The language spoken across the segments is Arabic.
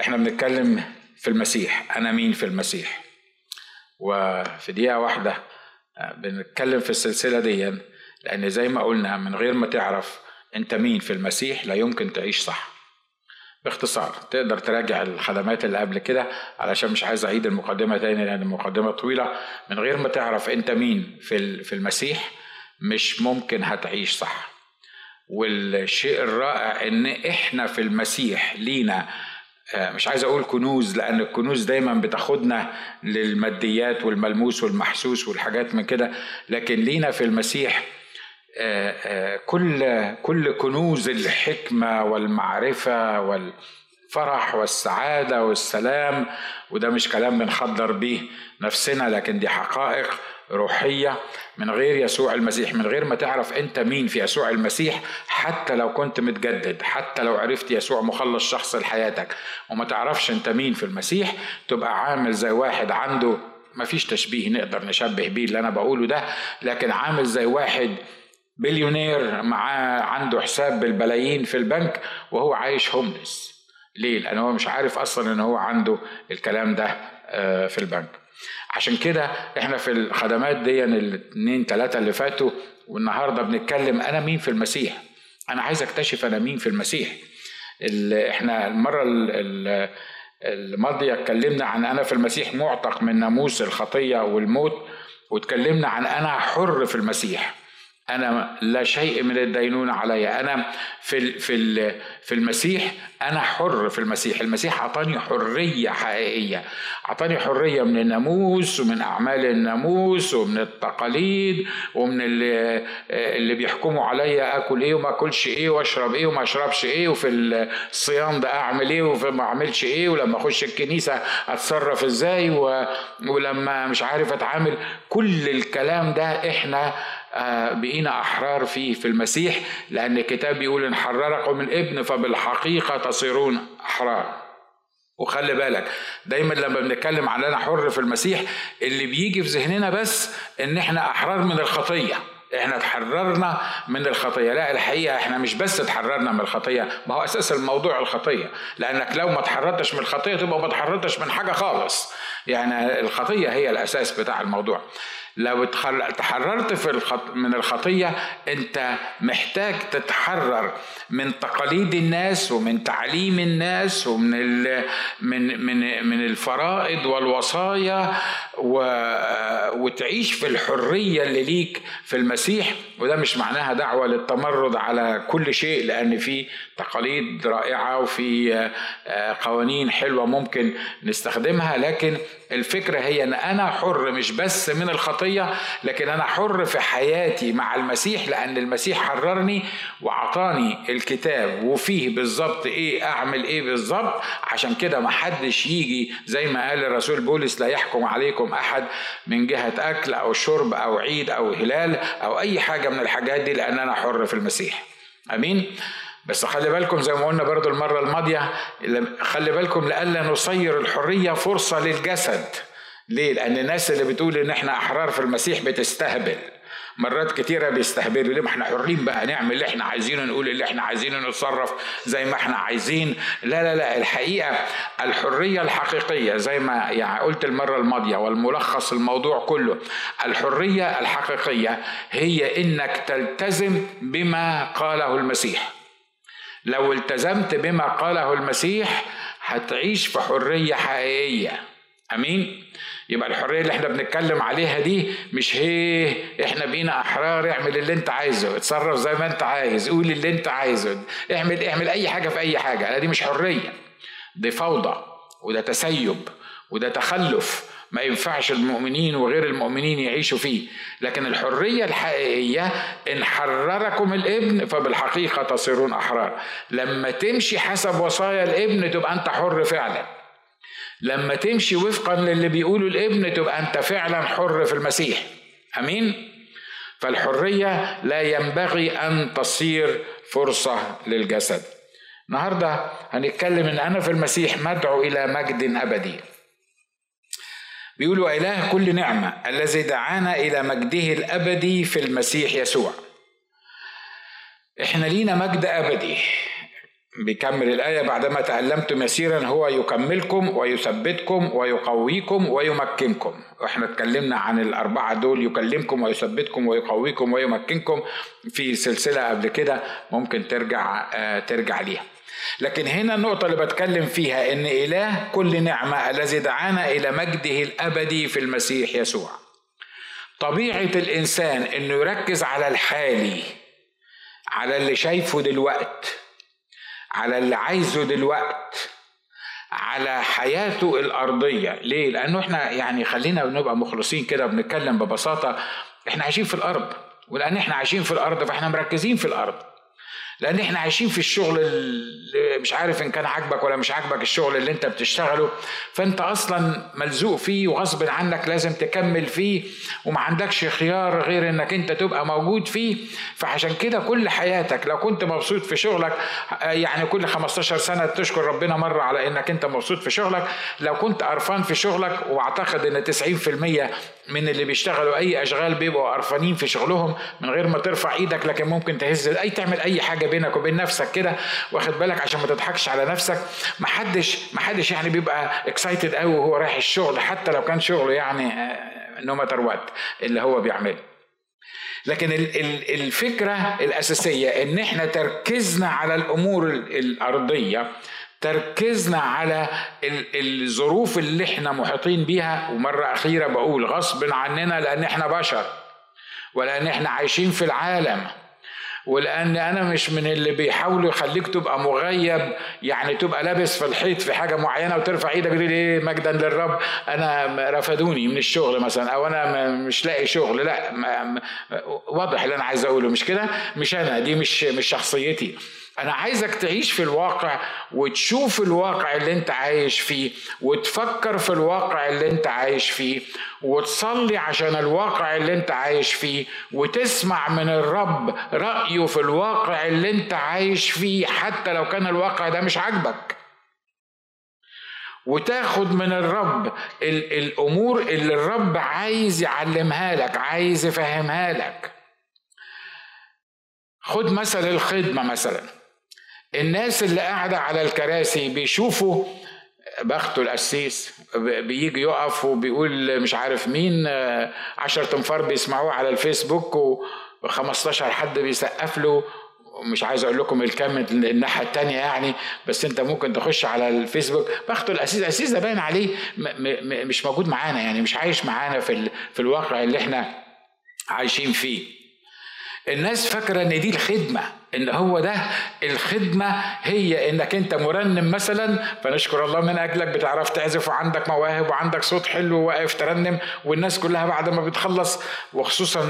إحنا بنتكلم في المسيح. أنا مين في المسيح؟ وفي دقيقة واحدة آه، بنتكلم في السلسلة دي لأن زي ما قلنا من غير ما تعرف أنت مين في المسيح لا يمكن تعيش صح. باختصار تقدر تراجع الخدمات اللي قبل كده علشان مش عايز أعيد المقدمة تاني لأن المقدمة طويلة. من غير ما تعرف أنت مين في في المسيح مش ممكن هتعيش صح. والشيء الرائع إن إحنا في المسيح لينا مش عايز أقول كنوز لأن الكنوز دايما بتاخدنا للماديات والملموس والمحسوس والحاجات من كده. لكن لينا في المسيح آه، آه، كل كل كنوز الحكمة والمعرفة والفرح والسعادة والسلام وده مش كلام بنخدر بيه نفسنا لكن دي حقائق. روحية من غير يسوع المسيح من غير ما تعرف أنت مين في يسوع المسيح حتى لو كنت متجدد حتى لو عرفت يسوع مخلص شخص لحياتك وما تعرفش أنت مين في المسيح تبقى عامل زي واحد عنده مفيش تشبيه نقدر نشبه بيه اللي أنا بقوله ده لكن عامل زي واحد بليونير معاه عنده حساب بالبلايين في البنك وهو عايش هوملس ليه؟ لأن هو مش عارف أصلا إن هو عنده الكلام ده آه، في البنك عشان كده إحنا في الخدمات دي الاثنين ثلاثة اللي فاتوا والنهاردة بنتكلم أنا مين في المسيح؟ أنا عايز أكتشف أنا مين في المسيح. إحنا المرة الماضية اتكلمنا عن أنا في المسيح معتق من ناموس الخطية والموت واتكلمنا عن أنا حر في المسيح. أنا لا شيء من الدينونه علي. أنا في في في المسيح أنا حر في المسيح. المسيح أعطاني حرية حقيقية. أعطاني حرية من الناموس ومن أعمال الناموس ومن التقاليد ومن اللي اللي بيحكموا عليا أكل إيه وما أكلش إيه وأشرب إيه وما أشربش إيه وفي الصيام ده أعمل إيه وما أعملش إيه ولما أخش الكنيسة أتصرف إزاي ولما مش عارف أتعامل. كل الكلام ده إحنا بقينا أحرار فيه في المسيح لأن الكتاب بيقول إن حرركم الإبن فبالحقيقة تصيرون أحرار. وخلي بالك دايما لما بنتكلم عن أنا حر في المسيح اللي بيجي في ذهننا بس إن إحنا أحرار من الخطية. إحنا اتحررنا من الخطية. لا الحقيقة إحنا مش بس اتحررنا من الخطية ما هو أساس الموضوع الخطية. لأنك لو ما اتحررتش من الخطية تبقى ما اتحررتش من حاجة خالص. يعني الخطية هي الأساس بتاع الموضوع. لو تحررت في الخط... من الخطية انت محتاج تتحرر من تقاليد الناس ومن تعليم الناس ومن ال... من من من الفرائض والوصايا و... وتعيش في الحرية اللي ليك في المسيح. وده مش معناها دعوة للتمرد على كل شيء لأن في تقاليد رائعة وفي آه، قوانين حلوة ممكن نستخدمها. لكن الفكرة هي إن أنا حر مش بس من الخطية لكن أنا حر في حياتي مع المسيح لأن المسيح حررني واعطاني الكتاب وفيه بالظبط إيه أعمل إيه بالظبط. عشان كده ما حدش يجي زي ما قال الرسول بولس لا يحكم عليكم أحد من جهة أكل أو شرب أو عيد أو هلال أو أي حاجة من الحاجات دي لأن أنا حر في المسيح. آمين؟ بس خلي بالكم زي ما قلنا برضو المرة الماضية خلي بالكم لألا نصير الحرية فرصة للجسد. ليه؟ لأن الناس اللي بتقول إن إحنا أحرار في المسيح بتستهبل. مرات كتيرة بيستهبلوا. ليه؟ ما إحنا حرين بقى نعمل اللي إحنا عايزينه نقول اللي إحنا عايزينه نتصرف زي ما إحنا عايزين. لا لا لا. الحقيقة الحرية الحقيقية زي ما يعني قلت المرة الماضية والملخص الموضوع كله الحرية الحقيقية هي إنك تلتزم بما قاله المسيح. لو التزمت بما قاله المسيح هتعيش في حرية حقيقية. آمين؟ يبقى الحرية اللي إحنا بنتكلم عليها دي مش هي إحنا بقينا أحرار اعمل اللي انت عايزه اتصرف زي ما انت عايز قول اللي انت عايزه اعمل اعمل أي حاجة في أي حاجة. دي مش حرية دي فوضى وده تسيب وده تخلف ما ينفعش المؤمنين وغير المؤمنين يعيشوا فيه. لكن الحرية الحقيقية إن حرركم الإبن فبالحقيقة تصيرون أحرار. لما تمشي حسب وصايا الإبن تبقى أنت حر فعلا. لما تمشي وفقا للي بيقوله الإبن تبقى أنت فعلا حر في المسيح. أمين؟ فالحرية لا ينبغي أن تصير فرصة للجسد. النهارده هنتكلم إن أنا في المسيح مدعو إلى مجد أبدي. بيقولوا إله كل نعمة الذي دعانا إلى مجده الأبدي في المسيح يسوع. إحنا لينا مجد أبدي. بيكمل الآية بعدما تألمتم يسيرا هو يكملكم ويثبتكم ويقويكم ويمكنكم. وإحنا اتكلمنا عن الأربعة دول يكلمكم ويثبتكم ويقويكم ويمكنكم في سلسلة قبل كده. ممكن ترجع آه ترجع ليها. لكن هنا النقطة اللي بتكلم فيها إن إله كل نعمة الذي دعانا إلى مجده الأبدي في المسيح يسوع. طبيعة الإنسان إنه يركز على الحالي على اللي شايفه دلوقت على اللي عايزه دلوقت على حياته الأرضية. ليه؟ لأنه إحنا يعني خلينا نبقى مخلصين كده بنتكلم ببساطة إحنا عايشين في الأرض. ولأن إحنا عايشين في الأرض فإحنا مركزين في الأرض. لأن إحنا عايشين في الشغل مش عارف إن كان عاجبك ولا مش عاجبك الشغل اللي أنت بتشتغله فأنت أصلا ملزوق فيه وغصب عنك لازم تكمل فيه وما عندكش خيار غير إنك أنت تبقى موجود فيه. فعشان كده كل حياتك لو كنت مبسوط في شغلك يعني كل 15 سنة تشكر ربنا مرة على إنك أنت مبسوط في شغلك. لو كنت قرفان في شغلك وأعتقد إن 90% من اللي بيشتغلوا أي أشغال بيبقوا قرفانين في شغلهم من غير ما ترفع إيدك لكن ممكن تهز أي تعمل أي حاجة بينك وبين نفسك كده. واخد بالك؟ عشان ما تضحكش على نفسك. محدش محدش يعني بيبقى excited قوي وهو رايح الشغل حتى لو كان شغله يعني no matter what اللي هو بيعمله. لكن الفكرة الأساسية إن إحنا تركيزنا على الأمور الأرضية تركيزنا على الظروف اللي إحنا محيطين بيها. ومرة أخيرة بقول غصب عننا لأن إحنا بشر ولأن إحنا عايشين في العالم. ولأن أنا مش من اللي بيحاولوا يخليك تبقى مغيب يعني تبقى لابس في الحيط في حاجة معينة وترفع إيدك تقول إيه مجدا للرب؟ أنا رفدوني من الشغل مثلا أو أنا مش لاقي شغل لا واضح اللي أنا عايز أقوله مش كده؟ مش أنا دي مش مش شخصيتي. أنا عايزك تعيش في الواقع وتشوف الواقع اللي أنت عايش فيه وتفكر في الواقع اللي أنت عايش فيه وتصلي عشان الواقع اللي أنت عايش فيه وتسمع من الرب رأيه في الواقع اللي أنت عايش فيه حتى لو كان الواقع ده مش عاجبك. وتاخد من الرب الأمور اللي الرب عايز يعلمها لك عايز يفهمها لك. خد مثل الخدمة مثلا. الناس اللي قاعدة على الكراسي بيشوفوا بخته القسيس بيجي يقف وبيقول مش عارف مين عشر تنفار بيسمعوه على الفيسبوك و15 حد بيسقف له. مش عايز أقول لكم الكم الناحية التانية يعني بس أنت ممكن تخش على الفيسبوك. بخته الاسيس الاسيس ده باين عليه مش موجود معانا يعني مش عايش معانا في في الواقع اللي إحنا عايشين فيه. الناس فاكرة إن دي الخدمة. إن هو ده الخدمة هي إنك أنت مرنم مثلا فنشكر الله من أجلك بتعرف تعزف وعندك مواهب وعندك صوت حلو وواقف ترنم والناس كلها بعد ما بتخلص وخصوصا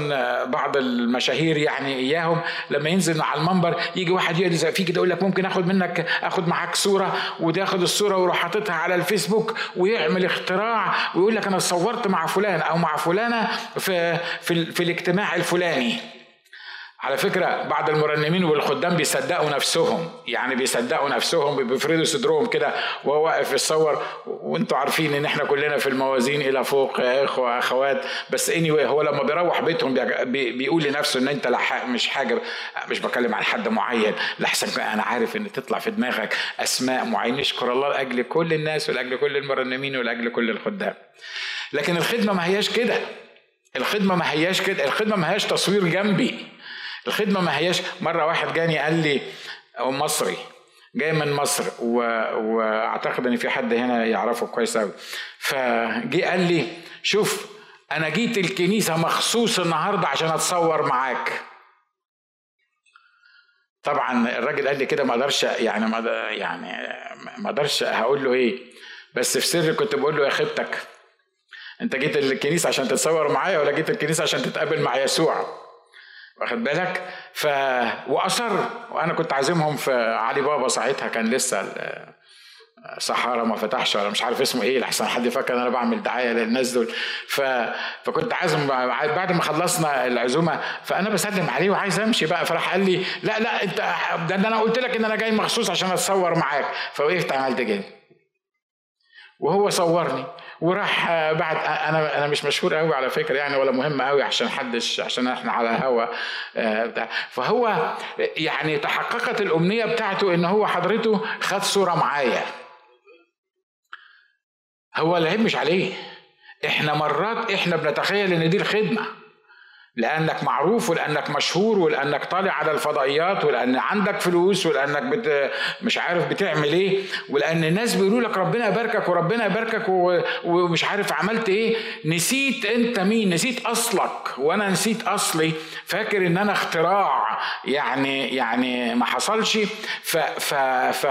بعض المشاهير يعني إياهم لما ينزل على المنبر يجي واحد يقعد فيه كده يقول لك ممكن آخد منك آخد معاك صورة؟ وتاخد الصورة ويروح حاططها على الفيسبوك ويعمل اختراع ويقول لك أنا صورت مع فلان أو مع فلانة في في, في الاجتماع الفلاني. على فكرة بعض المرنمين والخدام بيصدقوا نفسهم. يعني بيصدقوا نفسهم بيفردوا صدرهم كده وهو واقف يتصور وانتوا عارفين ان إحنا كلنا في الموازين إلى فوق يا إخوة أخوات. بس اني anyway هو لما بيروح بيتهم بيقول لنفسه إن أنت مش حاجة مش بكلم عن حد معين. لحسن أنا عارف إن تطلع في دماغك أسماء معينة. نشكر الله لأجل كل الناس ولأجل كل المرنمين ولأجل كل الخدام. لكن الخدمة ما هياش كده. الخدمة ما هياش كده. الخدمة ما هياش تصوير جنبي. الخدمة ما هياش. مرة واحد جاني قال لي مصري جاي من مصر و... وأعتقد إن في حد هنا يعرفه كويس قوي فجي قال لي شوف أنا جيت الكنيسة مخصوص النهارده عشان أتصور معاك. طبعا الراجل قال لي كده ما أقدرش يعني ما يعني ما أقدرش هقول له إيه. بس في سر كنت بقول له يا خيبتك أنت جيت الكنيسة عشان تتصور معايا ولا جيت الكنيسة عشان تتقابل مع يسوع؟ واخد بالك؟ ف وأصر وأنا كنت عازمهم في علي بابا ساعتها كان لسه صحارى ما فتحش ولا مش عارف اسمه إيه لحسن حد فاكر إن أنا بعمل دعاية للناس دول. ف... فكنت عازم بعد ما خلصنا العزومة فأنا بسلم عليه وعايز أمشي بقى فراح قال لي لا لا أنت ده أنا قلت لك إن أنا جاي مخصوص عشان أتصور معاك. فوقفت عملت كده. وهو صورني. وراح بعد أنا أنا مش مشهور قوي على فكرة يعني ولا مهم قوي عشان حدش عشان إحنا على هوا آه، فهو يعني تحققت الأمنية بتاعته إن هو حضرته خد صورة معايا. هو العيب مش عليه. إحنا مرات إحنا بنتخيل إن دي الخدمة. لأنك معروف ولأنك مشهور ولأنك طالع على الفضائيات ولأن عندك فلوس ولأنك بت مش عارف بتعمل إيه ولأن الناس بيقولوا لك ربنا يباركك وربنا يباركك ومش عارف عملت إيه. نسيت أنت مين؟ نسيت أصلك. وأنا نسيت أصلي. فاكر إن أنا اختراع. يعني يعني ما حصلش. ف ف ف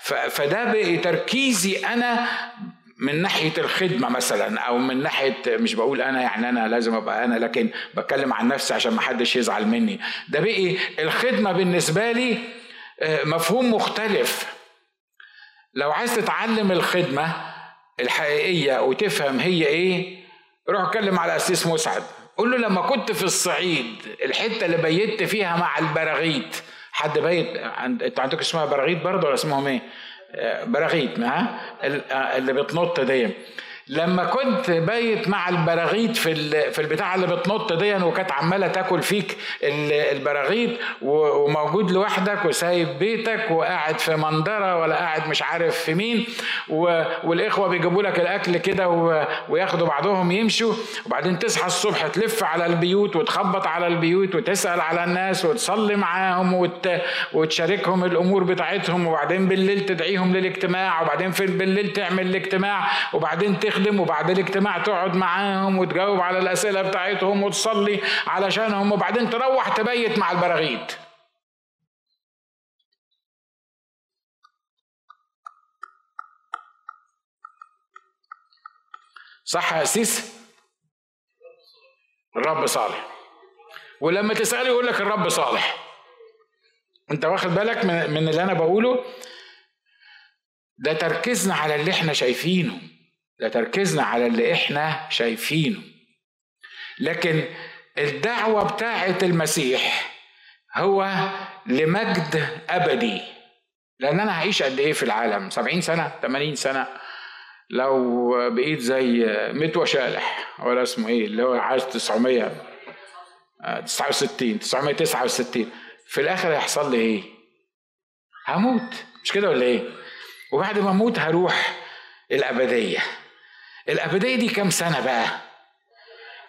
ف فده تركيزي أنا من ناحية الخدمة مثلا أو من ناحية مش بقول أنا يعني أنا لازم أبقى أنا لكن بتكلم عن نفسي عشان ما حدش يزعل مني. ده بقي الخدمة بالنسبة لي آه، مفهوم مختلف. لو عايز تتعلم الخدمة الحقيقية وتفهم هي إيه روح اتكلم على اسيس مسعد. قول له لما كنت في الصعيد الحتة اللي بيت فيها مع البراغيث حد بيت عند أنتوا عندكم اسمها براغيث برضه ولا اسمهم إيه؟ براغيث ها؟ اللي بتنط دي. لما كنت بايت مع البراغيث في في البتاع اللي بتنط دي وكانت عمالة تاكل فيك البراغيث وموجود لوحدك وسايب بيتك وقاعد في منظره ولا قاعد مش عارف في مين والإخوة بيجيبوا لك الأكل كده وياخدوا بعضهم يمشوا وبعدين تصحى الصبح تلف على البيوت وتخبط على البيوت وتسأل على الناس وتصلي معاهم وت... وتشاركهم الأمور بتاعتهم وبعدين بالليل تدعيهم للاجتماع وبعدين في بالليل تعمل الاجتماع وبعدين تخ تخدم وبعد الاجتماع تقعد معاهم وتجاوب على الأسئلة بتاعتهم وتصلي علشانهم وبعدين تروح تبيت مع البراغيث صح يا سيس الرب صالح. ولما تسأله يقول لك الرب صالح. أنت واخد بالك من اللي أنا بقوله؟ ده تركيزنا على اللي إحنا شايفينه. ده تركيزنا على اللي إحنا شايفينه. لكن الدعوة بتاعة المسيح هو لمجد أبدي. لأن أنا هعيش قد إيه في العالم؟ سبعين سنة؟ تمانين سنة؟ لو بقيت زي متوى شالح ولا اسمه إيه اللي هو وستين تسعمية تسعة وستين. في الآخر هيحصل لي إيه؟ هموت. مش كده ولا إيه؟ وبعد ما أموت هروح الأبدية. الأبدية دي كام سنة بقى؟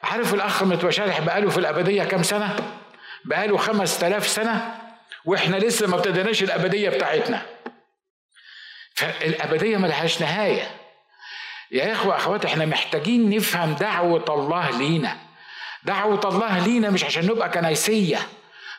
عارف الأخ متوشالح بقاله في الأبدية كام سنة؟ بقاله خمس تلاف سنة وإحنا لسه ما ابتديناش الأبدية بتاعتنا. فالأبدية ملهاش نهاية. يا إخوة أخوات إحنا محتاجين نفهم دعوة الله لينا. دعوة الله لينا مش عشان نبقى كنيسية.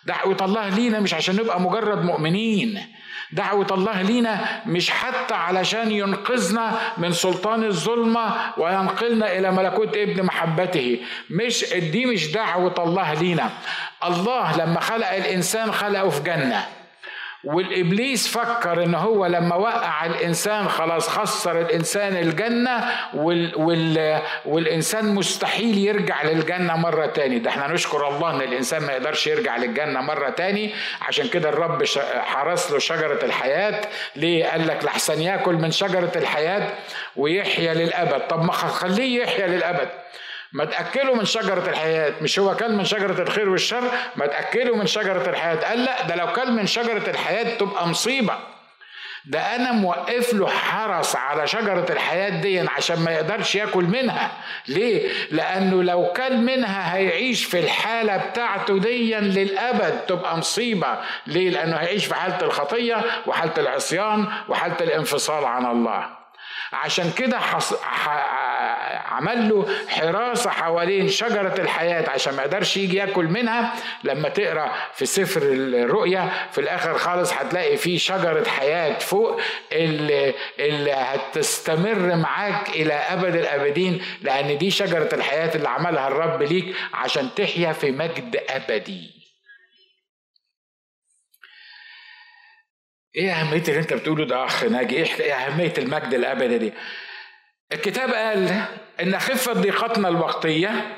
دعوة الله لينا مش عشان نبقى مجرد مؤمنين. دعوة الله لينا مش حتى علشان ينقذنا من سلطان الظلمة وينقلنا إلى ملكوت ابن محبته. مش دي مش دعوة الله لينا. الله لما خلق الإنسان خلقه في جنة. والإبليس فكر إن هو لما وقع الإنسان خلاص خسر الإنسان الجنة وال وال والإنسان مستحيل يرجع للجنة مرة تاني. ده إحنا نشكر الله إن الإنسان ما يقدرش يرجع للجنة مرة تاني. عشان كده الرب حرس له شجرة الحياة. ليه؟ قال لك لحسن يأكل من شجرة الحياة ويحيا للأبد. طب ما خليه يحيا للأبد. ما تأكلوا من شجرة الحياة. مش هو كل من شجرة الخير والشر؟ ما تأكلوا من شجرة الحياة. قال لا ده لو كل من شجرة الحياة تبقى مصيبة. ده أنا موقف له حرس على شجرة الحياة دي عشان ما يقدرش ياكل منها. ليه؟ لأنه لو كل منها هيعيش في الحالة بتاعته دي للأبد تبقى مصيبة. ليه؟ لأنه هيعيش في حالة الخطية وحالة العصيان وحالة الانفصال عن الله. عشان كده حص... ح... عمل له حراسة حوالين شجرة الحياة عشان ما يقدرش يجي ياكل منها. لما تقرأ في سفر الرؤيا في الآخر خالص هتلاقي في شجرة حياة فوق اللي, اللي هتستمر معاك إلى أبد الأبدين لأن دي شجرة الحياة اللي عملها الرب ليك عشان تحيا في مجد أبدي. إيه أهمية اللي أنت بتقوله ده اخ ناجي؟ إيه أهمية المجد الأبدي دي؟ الكتاب قال إن خفه ضيقتنا الوقتية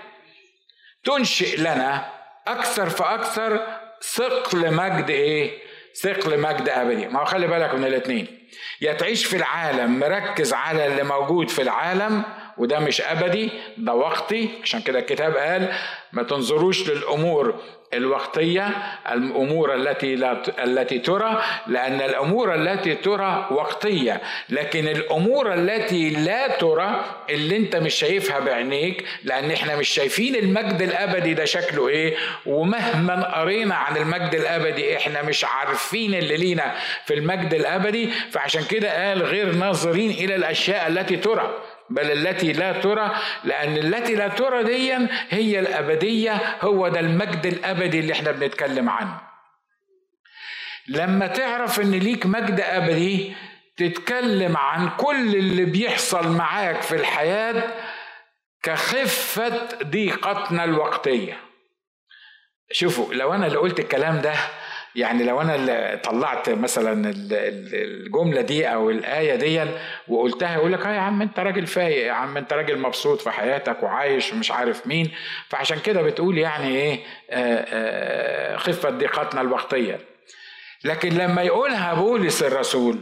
تنشئ لنا أكثر فأكثر ثقل مجد إيه؟ ثقل مجد أبدي. ما هو خلي بالك من الاثنين يا تعيش في العالم مركز على اللي موجود في العالم وده مش أبدي ده وقتي. عشان كده الكتاب قال ما تنظروش للأمور الوقتية الأمور التي لا التي ترى لأن الأمور التي ترى وقتية. لكن الأمور التي لا ترى اللي أنت مش شايفها بعينيك لأن إحنا مش شايفين المجد الأبدي ده شكله إيه. ومهما قرينا عن المجد الأبدي إحنا مش عارفين اللي لينا في المجد الأبدي. فعشان كده قال غير ناظرين إلى الأشياء التي ترى. بل التي لا ترى لأن التي لا ترى دي هي الأبدية هو ده المجد الأبدي اللي إحنا بنتكلم عنه. لما تعرف إن ليك مجد أبدي تتكلم عن كل اللي بيحصل معاك في الحياة كخفة ضيقتنا الوقتية. شوفوا لو أنا اللي قلت الكلام ده يعني لو أنا طلعت مثلا الجملة دي أو الآية دي وقلتها يقول لك آه يا عم أنت راجل فايق يا عم أنت راجل مبسوط في حياتك وعايش ومش عارف مين. فعشان كده بتقول يعني إيه خفة ضيقتنا الوقتية. لكن لما يقولها بولس الرسول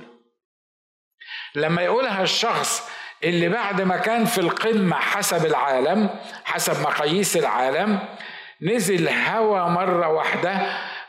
لما يقولها الشخص اللي بعد ما كان في القمة حسب العالم حسب مقاييس العالم نزل هوا مرة واحدة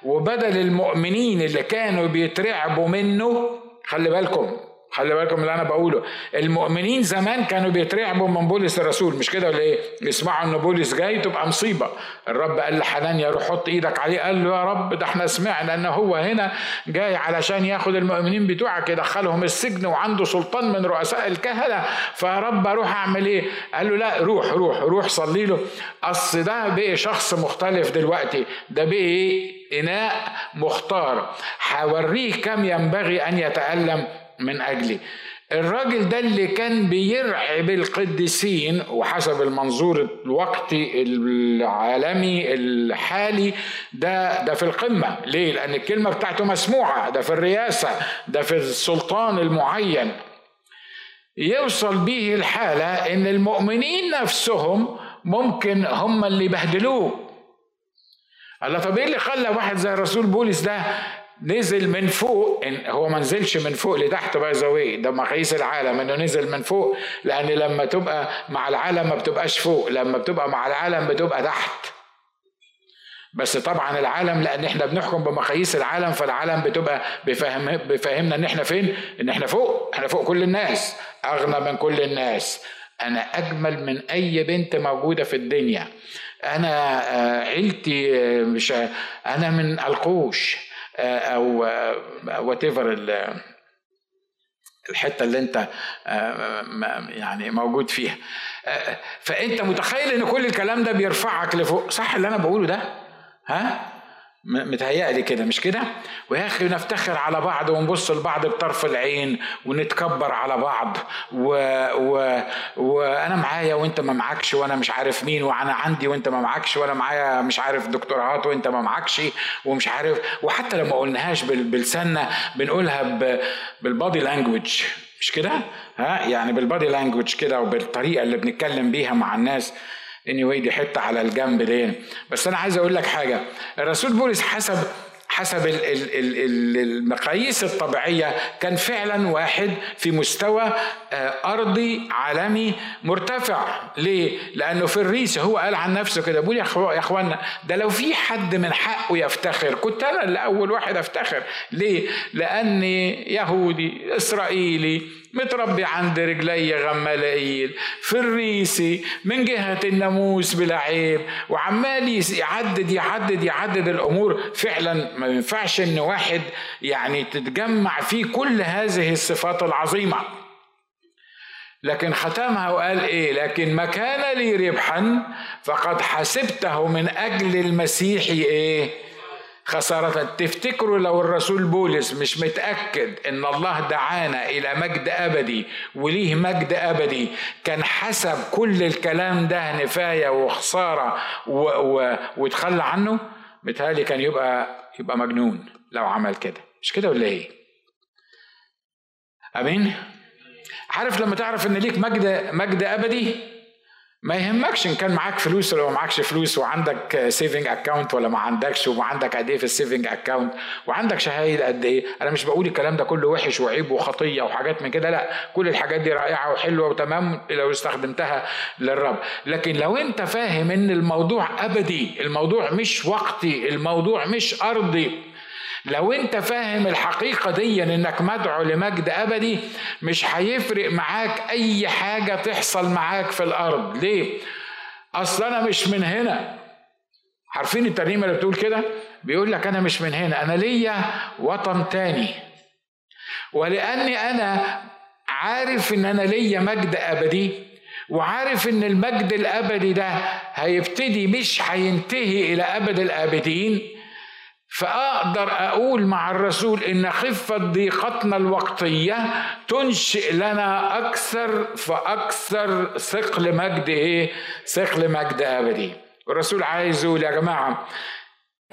وبدل المؤمنين اللي كانوا بيترعبوا منه خلي بالكم خلي بالكم اللي أنا بقوله. المؤمنين زمان كانوا بيترعبوا من بولس الرسول. مش كده ولا إيه؟ يسمعوا ان بولس جاي تبقى مصيبة. الرب قال لحنانيا روح حط إيدك عليه. قال له يا رب ده إحنا سمعنا ان هو هنا جاي علشان ياخد المؤمنين بتوعك يدخلهم السجن وعنده سلطان من رؤساء الكهنة. فيا رب أروح اعمل إيه؟ قال له لا روح روح روح صلي له. اصل ده بقي شخص مختلف دلوقتي. ده بقي إيه؟ إناء مختار. هوريه كم ينبغي أن يتألم. من أجلي. الراجل ده اللي كان بيرعب القديسين وحسب المنظور الوقتي العالمي الحالي ده ده في القمة. ليه؟ لأن الكلمة بتاعته مسموعة. ده في الرئاسة ده في السلطان المعين. يوصل به الحالة إن المؤمنين نفسهم ممكن هم اللي يبهدلوه. الله طب إيه اللي خلى واحد زي الرسول بولس ده نزل من فوق هو ما نزلش من فوق لتحت باي ذا ده مقاييس العالم إنه نزل من فوق لأن لما تبقى مع العالم ما بتبقاش فوق لما بتبقى مع العالم بتبقى تحت. بس طبعا العالم لأن إحنا بنحكم بمقاييس العالم فالعالم بتبقى بفهم بفهمنا إن إحنا فين؟ إن إحنا فوق إحنا فوق كل الناس أغنى من كل الناس. أنا أجمل من أي بنت موجودة في الدنيا. أنا آه، عيلتي آه، مش أنا من القوش. أو وات ايفر الحتة اللي أنت يعني موجود فيها. فأنت متخيل إن كل الكلام ده بيرفعك لفوق؟ صح اللي أنا بقوله ده؟ ها؟ متهيألي كده مش كده؟ ويا أخي نفتخر على بعض ونبص لبعض بطرف العين ونتكبر على بعض. و... و... وأنا معايا وأنت ما معكش وأنا مش عارف مين وأنا عندي وأنت ما معكش وأنا معايا مش عارف دكتوراهات وأنت ما معكش ومش عارف. وحتى لو ما قلناهاش بلساننا بنقولها ب... بالبادي لانجوج مش كده؟ ها؟ يعني بالبادي لانجوج كده وبالطريقة اللي بنتكلم بيها مع الناس. Anyway دي حتة على الجنب دي بس أنا عايز أقول لك حاجة. الرسول بولس حسب حسب المقاييس الطبيعية كان فعلا واحد في مستوى آه، أرضي عالمي مرتفع. ليه؟ لأنه في الريس هو قال عن نفسه كده. بيقول يا اخوانا ده لو في حد من حقه يفتخر كنت أنا اللي أول واحد أفتخر. ليه؟ لأني يهودي إسرائيلي متربي عند رجلي غمالائيل في الريسي من جهة الناموس بلا عيب. وعمال يعدد يعدد يعدد الأمور. فعلا ما ينفعش إن واحد يعني تتجمع فيه كل هذه الصفات العظيمة. لكن ختمها وقال إيه؟ لكن ما كان لي ربحا فقد حسبته من أجل المسيح إيه؟ خسارة. تفتكروا لو الرسول بولس مش متأكد إن الله دعانا إلى مجد أبدي وليه مجد أبدي كان حسب كل الكلام ده نفاية وخسارة و... و... وتخلى عنه متهيألي كان يبقى يبقى مجنون لو عمل كده. مش كده ولا إيه؟ آمين؟ عارف لما تعرف إن ليك مجد مجد أبدي؟ ما يهمكش إن كان معاك فلوس ولا ما معكش فلوس وعندك saving account ولا ما عندكش وعندك قد إيه في ال saving account وعندك شهايد قد إيه. أنا مش بقول الكلام ده كله وحش وعيب وخطية وحاجات من كده لا. كل الحاجات دي رائعة وحلوة وتمام لو استخدمتها للرب. لكن لو أنت فاهم إن الموضوع أبدي الموضوع مش وقتي الموضوع مش أرضي لو انت فاهم الحقيقة دي انك مدعو لمجد ابدي مش هيفرق معاك اي حاجة تحصل معاك في الأرض. ليه؟ اصل أنا مش من هنا. عارفين الترنيمة اللي بتقول كده؟ بيقول لك أنا مش من هنا أنا ليا وطن تاني. ولاني أنا عارف ان أنا ليا مجد ابدي وعارف ان المجد الابدي ده هيبتدي مش هينتهي إلى ابد الابدين فأقدر أقول مع الرسول إن خفة ضيقتنا الوقتية تنشئ لنا أكثر فأكثر ثقل مجد إيه؟ ثقل مجد أبدي. الرسول عايز يقول يا جماعة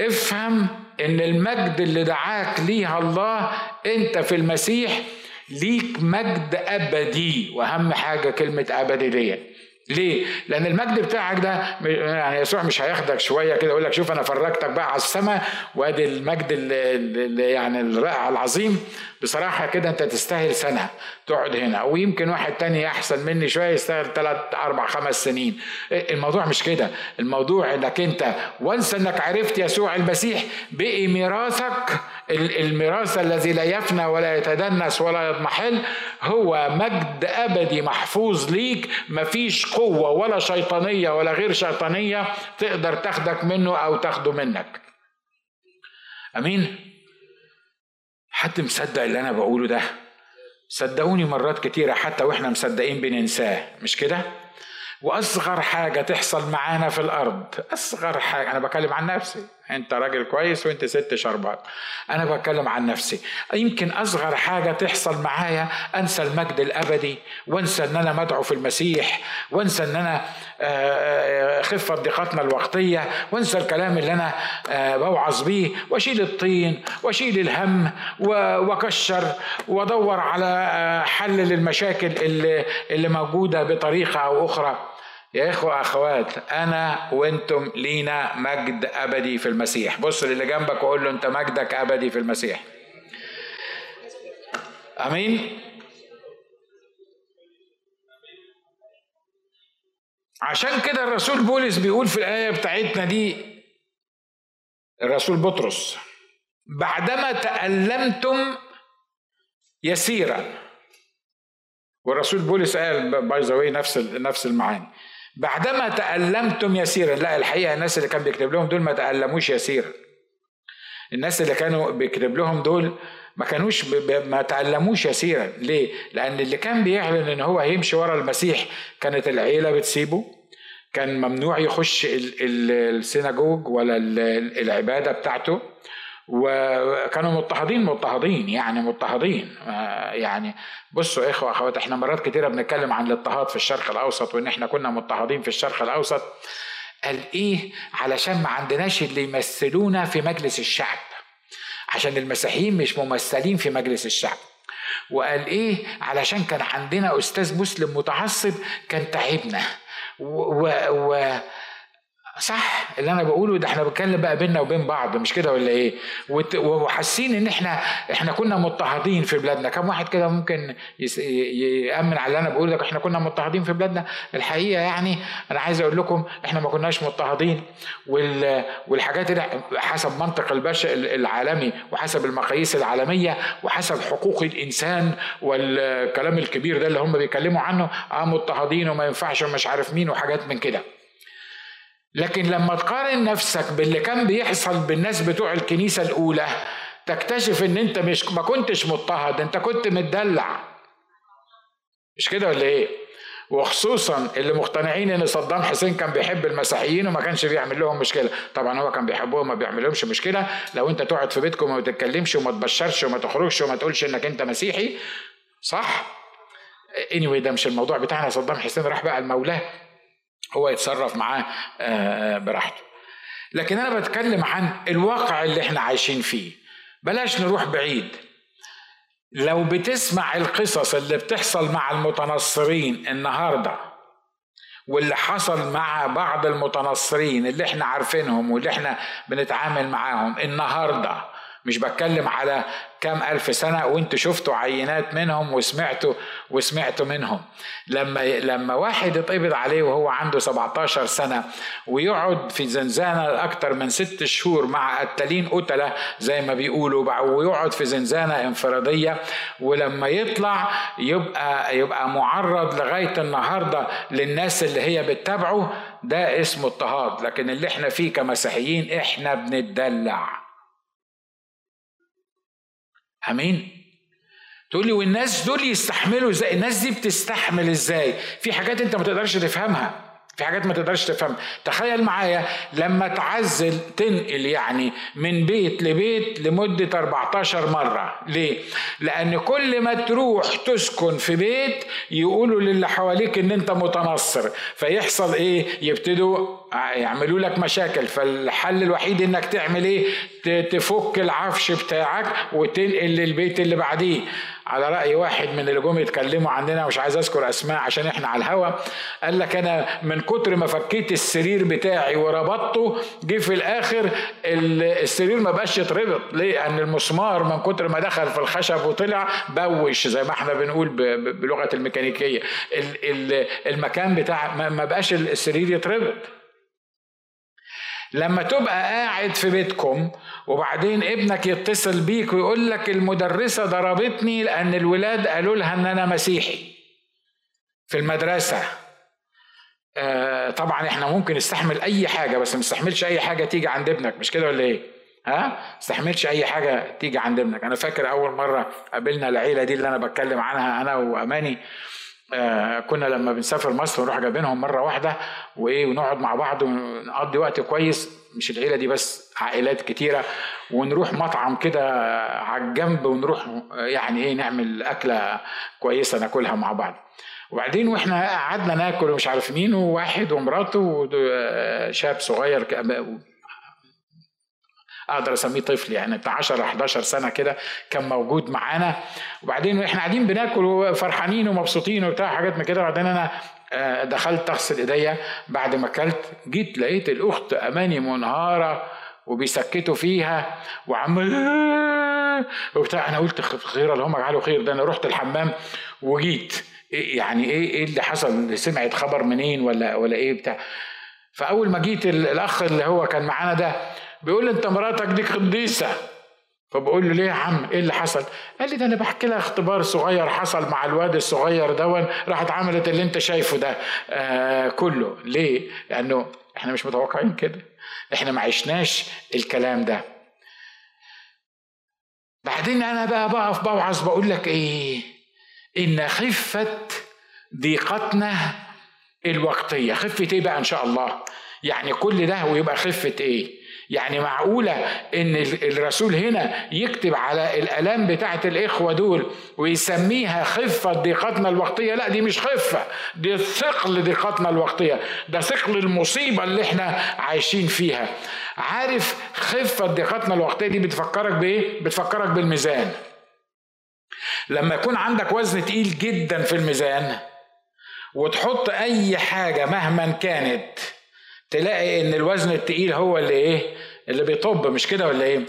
افهم إن المجد اللي دعاك ليها الله أنت في المسيح ليك مجد أبدي. وأهم حاجة كلمة أبدي ديت. ليه؟ لأن المجد بتاعك ده يعني يسوع مش هياخدك شوية كده يقول لك شوف أنا فرجتك بقى على السماء وأدي المجد اللي يعني الرائع العظيم بصراحة كده أنت تستاهل سنة تقعد هنا. ويمكن واحد تاني أحسن مني شوية يستاهل ثلاث أربع خمس سنين. الموضوع مش كده. الموضوع إنك أنت وانس إنك عرفت يسوع المسيح بقي ميراثك الميراث الذي لا يفنى ولا يتدنس ولا يضمحل هو مجد أبدي محفوظ ليك. مفيش قوة ولا شيطانية ولا غير شيطانية تقدر تاخدك منه أو تاخده منك. أمين؟ حد مصدق اللي أنا بقوله ده؟ صدقوني مرات كتيرة حتى وإحنا مصدقين بننساه مش كده؟ وأصغر حاجة تحصل معانا في الأرض أصغر حاجة أنا بكلم عن نفسي. انت راجل كويس وانت ست شربات. أنا بتكلم عن نفسي. يمكن اصغر حاجة تحصل معايا انسى المجد الابدي وانسى ان أنا مدعو في المسيح وانسى ان أنا آه، آه، خفه ضيقتنا الوقتية وانسى الكلام اللي أنا آه، بوعظ بيه واشيل الطين واشيل الهم واكشر وادور على حل للمشاكل اللي اللي موجودة بطريقة أو أخرى. يا إخوة أخوات أنا وأنتم لينا مجد أبدي في المسيح. بص للي جنبك وقول له أنت مجدك أبدي في المسيح. أمين؟ عشان كده الرسول بولس بيقول في الآية بتاعتنا دي الرسول بطرس بعدما تألمتم يسيرا. والرسول بولس قال باي ذا نفس نفس المعاني. بعدما تألمتم يسيرا لا الحقيقة الناس اللي كان بيكتب لهم دول ما تألموش يسيرا. الناس اللي كانوا بيكتب لهم دول ما كانوش ما تألموش يسيرا. ليه؟ لأن اللي كان بيعلن إن هو هيمشي ورا المسيح كانت العيلة بتسيبه. كان ممنوع يخش السيناجوج ولا العبادة بتاعته. وكانوا مضطهدين مضطهدين يعني مضطهدين. آه، يعني بصوا إخوة أخوات إحنا مرات كتيرة بنتكلم عن الاضطهاد في الشرق الأوسط وإن إحنا كنا مضطهدين في الشرق الأوسط. قال إيه؟ علشان ما عندناش اللي يمثلونا في مجلس الشعب. عشان المسيحيين مش ممثلين في مجلس الشعب. وقال إيه؟ علشان كان عندنا أستاذ مسلم متعصب كان تعبنا. و, و صح اللي أنا بقوله ده إحنا بنتكلم بقى بيننا وبين بعض مش كده ولا إيه؟ وحاسين إن إحنا إحنا كنا مضطهدين في بلادنا. كم واحد كده ممكن يأمن على اللي أنا بقوله ده إحنا كنا مضطهدين في بلادنا. الحقيقة يعني أنا عايز أقول لكم إحنا ما كناش مضطهدين. والحاجات دي حسب منطق البشر العالمي وحسب المقاييس العالمية وحسب حقوق الإنسان والكلام الكبير ده اللي هم بيتكلموا عنه آه مضطهدين وما ينفعش ومش عارف مين وحاجات من كده. لكن لما تقارن نفسك باللي كان بيحصل بالناس بتوع الكنيسة الأولى تكتشف إن أنت مش ما كنتش مضطهد أنت كنت متدلع. مش كده ولا إيه؟ وخصوصا اللي مقتنعين إن صدام حسين كان بيحب المسيحيين وما كانش بيعمل لهم مشكلة. طبعا هو كان بيحبهم وما بيعملهمش مشكلة. لو أنت تقعد في بيتكم وما تتكلمش وما تبشرش وما تخرجش وما تقولش إنك أنت مسيحي صح؟ Anyway ده مش الموضوع بتاعنا. صدام حسين راح بقى المولاه. هو يتصرف معاه آه، آه، براحته. لكن أنا بتكلم عن الواقع اللي إحنا عايشين فيه. بلاش نروح بعيد. لو بتسمع القصص اللي بتحصل مع المتنصرين النهارده واللي حصل مع بعض المتنصرين اللي إحنا عارفينهم واللي إحنا بنتعامل معاهم النهارده مش بتكلم على كام ألف سنة وانتوا شفتوا عينات منهم وسمعتوا وسمعتوا منهم. لما لما واحد يتقبض عليه وهو عنده 17 سنة ويقعد في زنزانة أكتر من ست شهور مع قتالين قتلة زي ما بيقولوا ويقعد في زنزانة انفرادية ولما يطلع يبقى يبقى معرض لغاية النهاردة للناس اللي هي بتتابعه ده اسمه اضطهاد. لكن اللي إحنا فيه كمسيحيين إحنا بنتدلع. آمين. تقول لي والناس دول يستحملوا إزاي؟ الناس دي بتستحمل إزاي؟ في حاجات أنت ما تقدرش تفهمها. في حاجات ما تقدرش تفهم تخيل معايا لما تعزل تنقل يعني من بيت لبيت لمدة 14 مرة ليه؟ لأن كل ما تروح تسكن في بيت يقولوا للي حواليك إن أنت متنصر فيحصل إيه؟ يبتدوا يعملوا لك مشاكل فالحل الوحيد إنك تعمل إيه؟ تفك العفش بتاعك وتنقل للبيت اللي بعديه على رأي واحد من اللي جم يتكلموا عننا مش عايز أذكر أسماء عشان إحنا على الهوا. قال لك أنا من كتر ما فكيت السرير بتاعي وربطته جه في الآخر السرير ما بقاش يتربط. ليه؟ لأن المسمار من كتر ما دخل في الخشب وطلع بوش زي ما إحنا بنقول بلغة الميكانيكية. المكان بتاع ما بقاش السرير يتربط. لما تبقى قاعد في بيتكم وبعدين ابنك يتصل بيك ويقول لك المدرسة ضربتني لأن الولاد قالوا لها إن أنا مسيحي. في المدرسة. آه طبعا إحنا ممكن نستحمل أي حاجة بس ما نستحملش أي حاجة تيجي عند ابنك. مش كده ولا إيه؟ ها؟ استحملش أي حاجة تيجي عند ابنك. أنا فاكر أول مرة قابلنا العيلة دي اللي أنا بتكلم عنها أنا وأماني. آه كنا لما بنسافر مصر نروح جايبينهم مرة واحدة وإيه ونقعد مع بعض ونقضي وقت كويس مش العيلة دي بس عائلات كتيرة ونروح مطعم كده على الجنب ونروح يعني إيه نعمل أكلة كويسة ناكلها مع بعض. وبعدين وإحنا قعدنا ناكل ومش عارف مين وواحد ومراته وشاب صغير أقدر أسميه طفل يعني بتاع 10 11 سنة كده كان موجود معانا. وبعدين وإحنا قاعدين بناكل وفرحانين ومبسوطين وبتاع حاجات من كده. وبعدين أنا آه، دخلت اغسل إيديا. بعد ما أكلت جيت لقيت الأخت اماني منهارة وبيسكتوا فيها وعمال وبتاع. أنا قلت خير اللهم اجعله خير. ده أنا رحت الحمام وجيت. إيه يعني إيه إيه اللي حصل؟ سمعت خبر منين ولا ولا إيه بتاع؟ فأول ما جيت الأخ اللي هو كان معانا ده بيقول لي انت مراتك دي قديسة. فبقول له ليه يا عم؟ إيه اللي حصل؟ قال لي ده أنا بحكي لها اختبار صغير حصل مع الواد الصغير دون راحت عملت اللي أنت شايفه ده. آه كله. ليه؟ لأنه إحنا مش متوقعين كده. إحنا ما عشناش الكلام ده. بعدين أنا بقى بقف بوعظ بقول لك إيه؟ إن خفه ضيقتنا الوقتية. خفة إيه بقى إن شاء الله؟ يعني كل ده ويبقى خفة إيه؟ يعني معقولة إن الرسول هنا يكتب على الآلام بتاعة الإخوة دول ويسميها خفة ضيقتنا الوقتية؟ لا دي مش خفة دي ثقل ضيقتنا الوقتية. ده ثقل المصيبة اللي إحنا عايشين فيها. عارف خفة ضيقتنا الوقتية دي بتفكرك بإيه؟ بتفكرك بالميزان. لما يكون عندك وزن تقيل جدا في الميزان وتحط أي حاجة مهما كانت تلاقي إن الوزن التقيل هو اللي إيه؟ اللي بيطب مش كده ولا إيه؟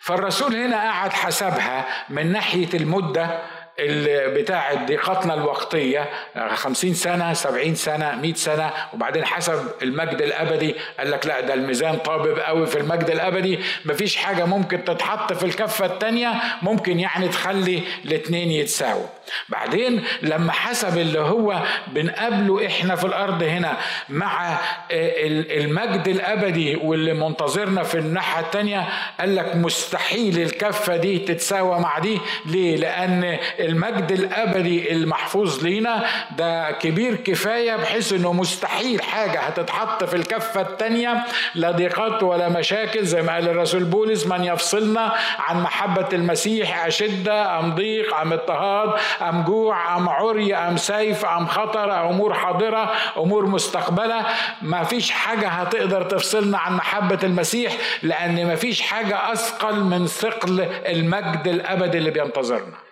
فالرسول هنا قعد حسبها من ناحية المدة بتاعة ضيقتنا الوقتية خمسين سنة سبعين سنة مئة سنة وبعدين حسب المجد الأبدي قال لك لا ده الميزان طابب قوي في المجد الأبدي. مفيش حاجة ممكن تتحط في الكفة التانية ممكن يعني تخلي الاتنين يتساووا. بعدين لما حسب اللي هو بنقابله إحنا في الأرض هنا مع المجد الأبدي واللي منتظرنا في الناحية التانية قال لك مستحيل الكفة دي تتساوى مع دي. ليه؟ لأن المجد الأبدي المحفوظ لينا ده كبير كفاية بحيث إنه مستحيل حاجة هتتحط في الكفة الثانية لا ضيقات ولا مشاكل زي ما قال الرسول بولس من يفصلنا عن محبة المسيح أشدة أم ضيق أم اضطهاد أم جوع أم عري أم سيف أم خطر أمور حاضرة أمور مستقبلة. ما فيش حاجة هتقدر تفصلنا عن محبة المسيح لأن ما فيش حاجة أثقل من ثقل المجد الأبدي اللي بينتظرنا.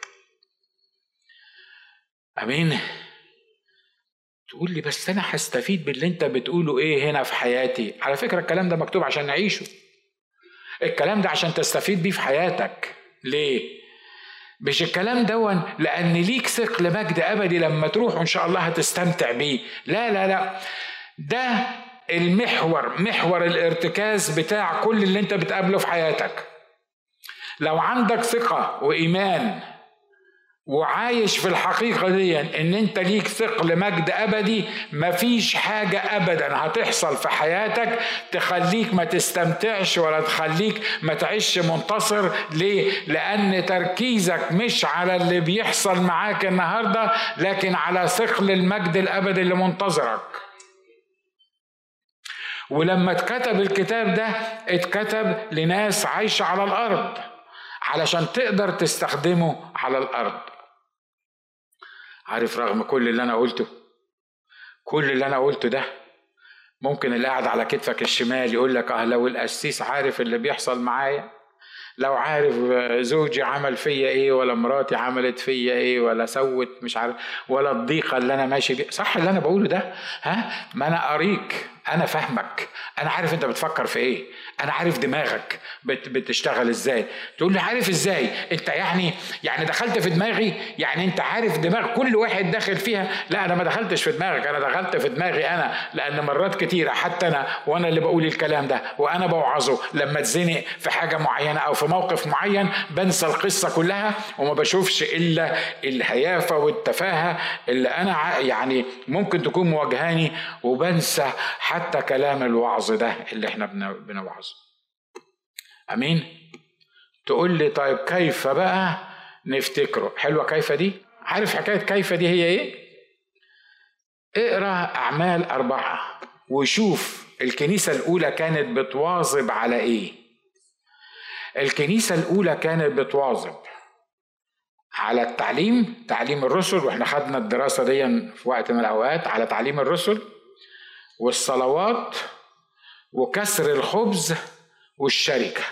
أمين. تقول لي بس أنا هستفيد باللي أنت بتقوله إيه هنا في حياتي؟ على فكرة الكلام ده مكتوب عشان نعيشه. الكلام ده عشان تستفيد بيه في حياتك. ليه؟ مش الكلام دون لأن ليك ثقل مجد أبدي لما تروح وإن شاء الله هتستمتع بيه. لا لا لا. ده المحور محور الارتكاز بتاع كل اللي أنت بتقابله في حياتك. لو عندك ثقة وإيمان وعايش في الحقيقة دي إن أنت ليك ثقل مجد أبدي مفيش حاجة ابدا هتحصل في حياتك تخليك ما تستمتعش ولا تخليك ما تعيش منتصر. ليه؟ لأن تركيزك مش على اللي بيحصل معاك النهاردة لكن على ثقل المجد الأبدي اللي منتظرك. ولما اتكتب الكتاب ده اتكتب لناس عايشة على الأرض علشان تقدر تستخدمه على الأرض. عارف رغم كل اللي أنا قلته كل اللي أنا قلته ده ممكن اللي قاعد على كتفك الشمال يقول لك أه لو القسيس عارف اللي بيحصل معايا لو عارف زوجي عمل فيا إيه ولا مراتي عملت فيا إيه ولا سوت مش عارف ولا الضيقة اللي أنا ماشي بيها صح اللي أنا بقوله ده؟ ها؟ ما أنا أريك أنا فاهمك. أنا عارف أنت بتفكر في إيه. أنا عارف دماغك بت بتشتغل إزاي. تقول لي عارف إزاي. أنت يعني يعني دخلت في دماغي يعني أنت عارف دماغ كل واحد داخل فيها. لا أنا ما دخلتش في دماغك. أنا دخلت في دماغي أنا لأن مرات كتيرة حتى أنا وأنا اللي بقول الكلام ده. وأنا بوعظه. لما أتزنق في حاجة معينة أو في موقف معين بنسى القصة كلها وما بشوفش إلا الهيافة والتفاهة اللي أنا يعني ممكن تكون مواجهاني. وبنسى حتى كلام الوعظ ده اللي إحنا بنوعظه. أمين؟ تقول لي طيب كيف بقى نفتكره؟ حلوة كيف دي؟ عارف حكاية كيف دي هي إيه؟ اقرأ أعمال أربعة وشوف الكنيسة الأولى كانت بتواظب على إيه. الكنيسة الأولى كانت بتواظب على التعليم تعليم الرسل وإحنا خدنا الدراسة دي في وقت من الأوقات على تعليم الرسل. والصلوات وكسر الخبز والشركة.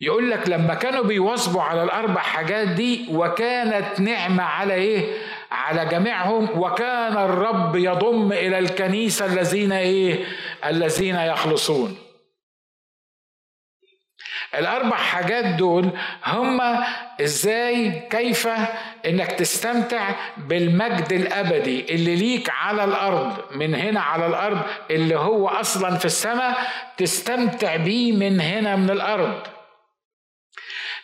يقول لك لما كانوا بيواظبوا على الأربع حاجات دي وكانت نعمة على إيه؟ على جميعهم. وكان الرب يضم إلى الكنيسة الذين إيه؟ الذين يخلصون. الأربع حاجات دول هما إزاي كيف إنك تستمتع بالمجد الأبدي اللي ليك على الأرض من هنا على الأرض اللي هو أصلا في السماء تستمتع بيه من هنا من الأرض.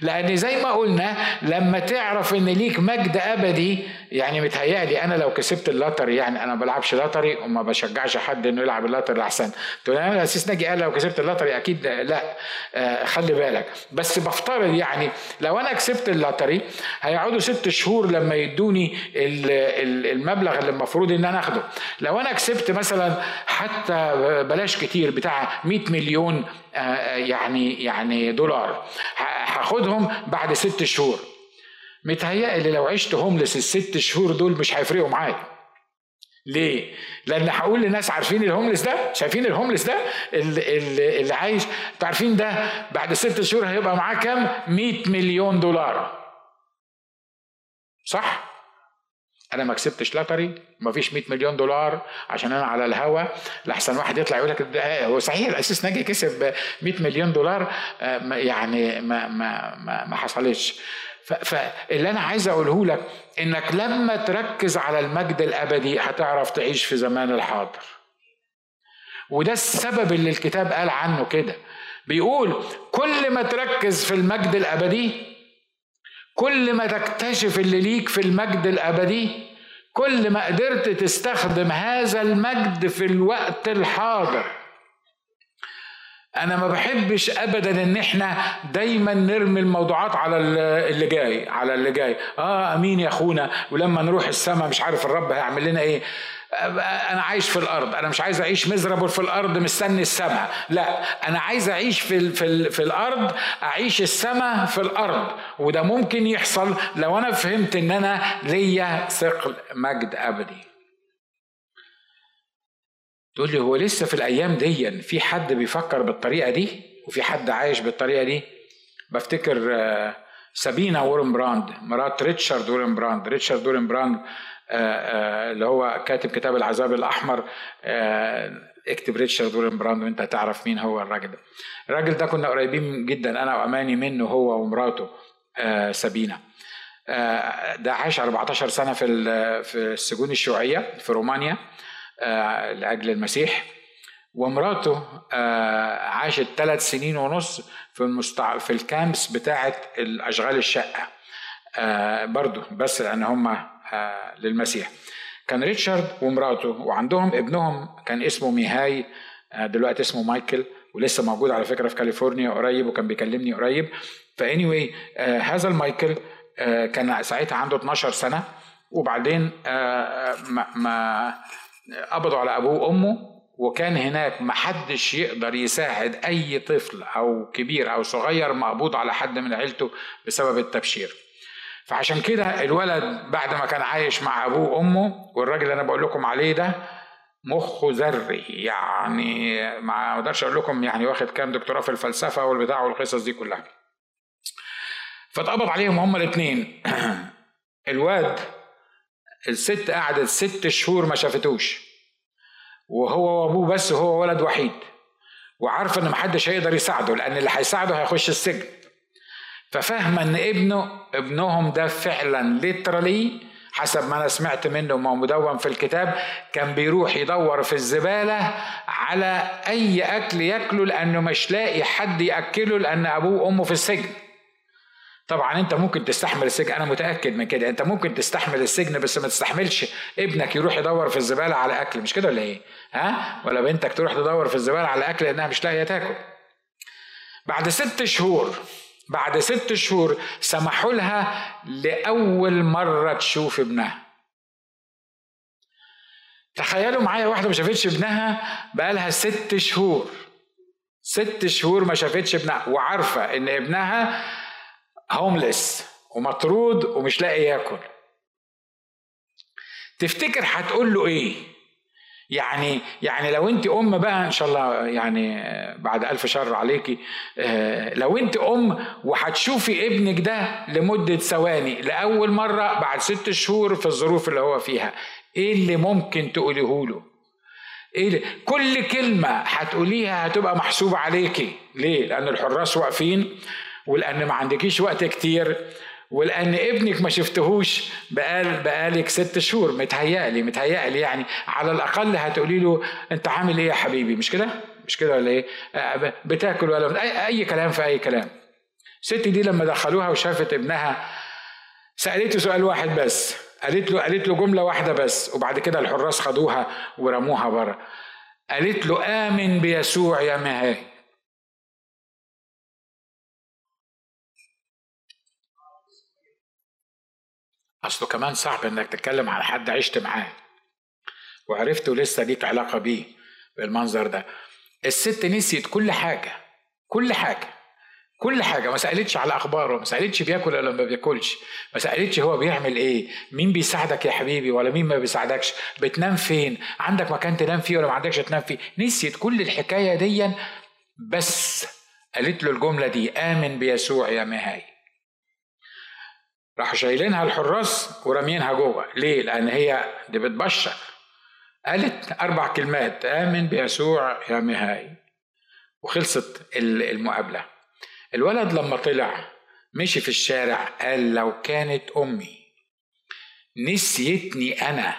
لأن زي ما قلنا لما تعرف إن ليك مجد أبدي يعني متهيألي أنا لو كسبت ال lottery يعني أنا ما بلعبش lottery وما بشجعش حد إنه يلعب ال lottery احسن تقول أنا القسيس ناجي قال لو كسبت ال lottery أكيد لا. آه خلي بالك. بس بفترض يعني لو أنا كسبت ال lottery هيقعدوا ست شهور لما يدوني المبلغ اللي المفروض إن أنا آخده. لو أنا كسبت مثلا حتى بلاش كتير بتاع 100 مليون آه يعني يعني دولار هاخدهم بعد ست شهور. متهيألي لو عشت homeless الست شهور دول مش هيفرقوا معايا ليه؟ لأن هقول لناس عارفين الهوملس ده؟ شايفين الهوملس ده؟ اللي, اللي, اللي عايش عارفين ده بعد ست شهور هيبقى معاه كام؟ 100 مليون دولار. صح؟ أنا ما كسبتش لاتري ما فيش 100 مليون دولار عشان أنا على الهوا لأحسن واحد يطلع يقول لك هو صحيح الأسيس ناجي كسب 100 مليون دولار يعني ما ما ما, ما حصلتش فاللي أنا عايز أقوله لك إنك لما تركز على المجد الأبدي هتعرف تعيش في زمان الحاضر. وده السبب اللي الكتاب قال عنه كده. بيقول كل ما تركز في المجد الأبدي كل ما تكتشف اللي ليك في المجد الأبدي كل ما قدرت تستخدم هذا المجد في الوقت الحاضر. أنا ما بحبش ابدا إن إحنا دايما نرمي الموضوعات على اللي جاي على اللي جاي. آه أمين يا أخونا ولما نروح السماء مش عارف الرب هيعمل لنا إيه. أنا عايش في الأرض أنا مش عايز أعيش مزربل في الأرض مستني السماء. لا أنا عايز أعيش في في, في الأرض أعيش السماء في الأرض. وده ممكن يحصل لو أنا فهمت إن أنا ليا ثقل مجد أبدي. تقول لي هو لسه في الأيام دي في حد بيفكر بالطريقة دي وفي حد عايش بالطريقة دي؟ بفتكر سابينا وورن براند مرات ريتشارد وورن براند. ريتشارد وورن براند اللي هو كاتب كتاب العذاب الأحمر اكتب ريتشارد ويليام براند وانت هتعرف مين هو الراجل ده. الراجل ده كنا قريبين جدا أنا وأماني منه هو ومراته سابينا. ده عاش 14 سنة في في السجون الشيوعية في رومانيا. لأجل المسيح. ومراته عاشت ثلاث سنين ونص في المستع... في ال camps بتاعه الأشغال الشاقة. برضو بس لأن هم للمسيح. كان ريتشارد ومراته وعندهم ابنهم كان اسمه ميهاي دلوقتي اسمه مايكل ولسه موجود على فكرة في كاليفورنيا قريب وكان بيكلمني قريب. فاني هذا المايكل كان ساعتها عنده 12 سنة وبعدين ما, ما قبضوا على أبوه وأمه وكان هناك محدش يقدر يساعد أي طفل أو كبير أو صغير مقبوض على حد من عيلته بسبب التبشير. فعشان كده الولد بعد ما كان عايش مع أبوه وأمه والراجل اللي أنا بقول لكم عليه ده مخه ذري يعني ما أقدرش أقول لكم يعني واخد كام دكتوراه في الفلسفة والبتاع والقصص دي كلها. فاتقبض عليهم هما الاثنين الواد الست قعدت ست شهور ما شافتوش. وهو وابوه بس هو ولد وحيد. وعارفه إن محدش هيقدر يساعده لأن اللي هيساعده هيخش السجن. ففاهمه إن ابنه ابنهم ده فعلا ليترالي حسب ما أنا سمعت منه ما مدون في الكتاب كان بيروح يدور في الزبالة على أي أكل ياكله لأنه مش لاقي حد يأكله لأن أبوه وأمه في السجن. طبعا أنت ممكن تستحمل السجن أنا متأكد من كده. أنت ممكن تستحمل السجن بس ما تستحملش ابنك يروح يدور في الزبالة على أكل. مش كده ولا إيه؟ ها؟ ولا بنتك تروح تدور في الزبالة على أكل لانها مش لاقية تاكل. بعد ست شهور بعد ست شهور سمحوا لها لأول مرة تشوف ابنها. تخيلوا معايا واحدة ما شافتش ابنها بقالها ست شهور. ست شهور ما شافتش ابنها. وعارفة إن ابنها هوملس ومطرود ومش لاقي ياكل. تفتكر هتقول له إيه؟ يعني يعني لو أنت أم بقى إن شاء الله يعني بعد ألف شر عليكي لو أنت أم وهتشوفي ابنك ده لمدة ثواني لأول مرة بعد ست شهور في الظروف اللي هو فيها إيه اللي ممكن تقوليه له؟ إيه كل كلمة هتقوليها هتبقى محسوبة عليكي ليه؟ لأن الحراس واقفين. ولأن ما عندكيش وقت كتير ولأن ابنك ما شفتهوش بقال بقالك ست شهور متهيألي متهيألي يعني على الأقل هتقولي له أنت عامل إيه يا حبيبي؟ مش كده؟ مش كده ولا إيه؟ بتاكل ولا أي, أي كلام في أي كلام. الست دي لما دخلوها وشافت ابنها سألته سؤال واحد بس قالت له قالت له جملة واحدة بس وبعد كده الحراس خدوها ورموها بره. قالت له آمن بيسوع يا مهاي أصله كمان صعب إنك تتكلم على حد عشت معاه. وعرفت ولسه ليك علاقة بيه بالمنظر ده. الست نسيت كل حاجة كل حاجة كل حاجة. ما سألتش على أخباره ما سألتش بياكل ولا ما بياكلش. ما سألتش هو بيعمل إيه مين بيساعدك يا حبيبي ولا مين ما بيساعدكش؟ بتنام فين؟ عندك مكان تنام فيه ولا ما عندكش تنام فيه؟ نسيت كل الحكاية دي بس قالت له الجملة دي آمن بيسوع يا مهاي. راحوا شايلينها الحراس ورامينها جوه. ليه؟ لأن هي دي بتبشر. قالت أربع كلمات. آمن بيسوع يا مهاي وخلصت المقابلة. الولد لما طلع مشي في الشارع قال لو كانت أمي نسيتني أنا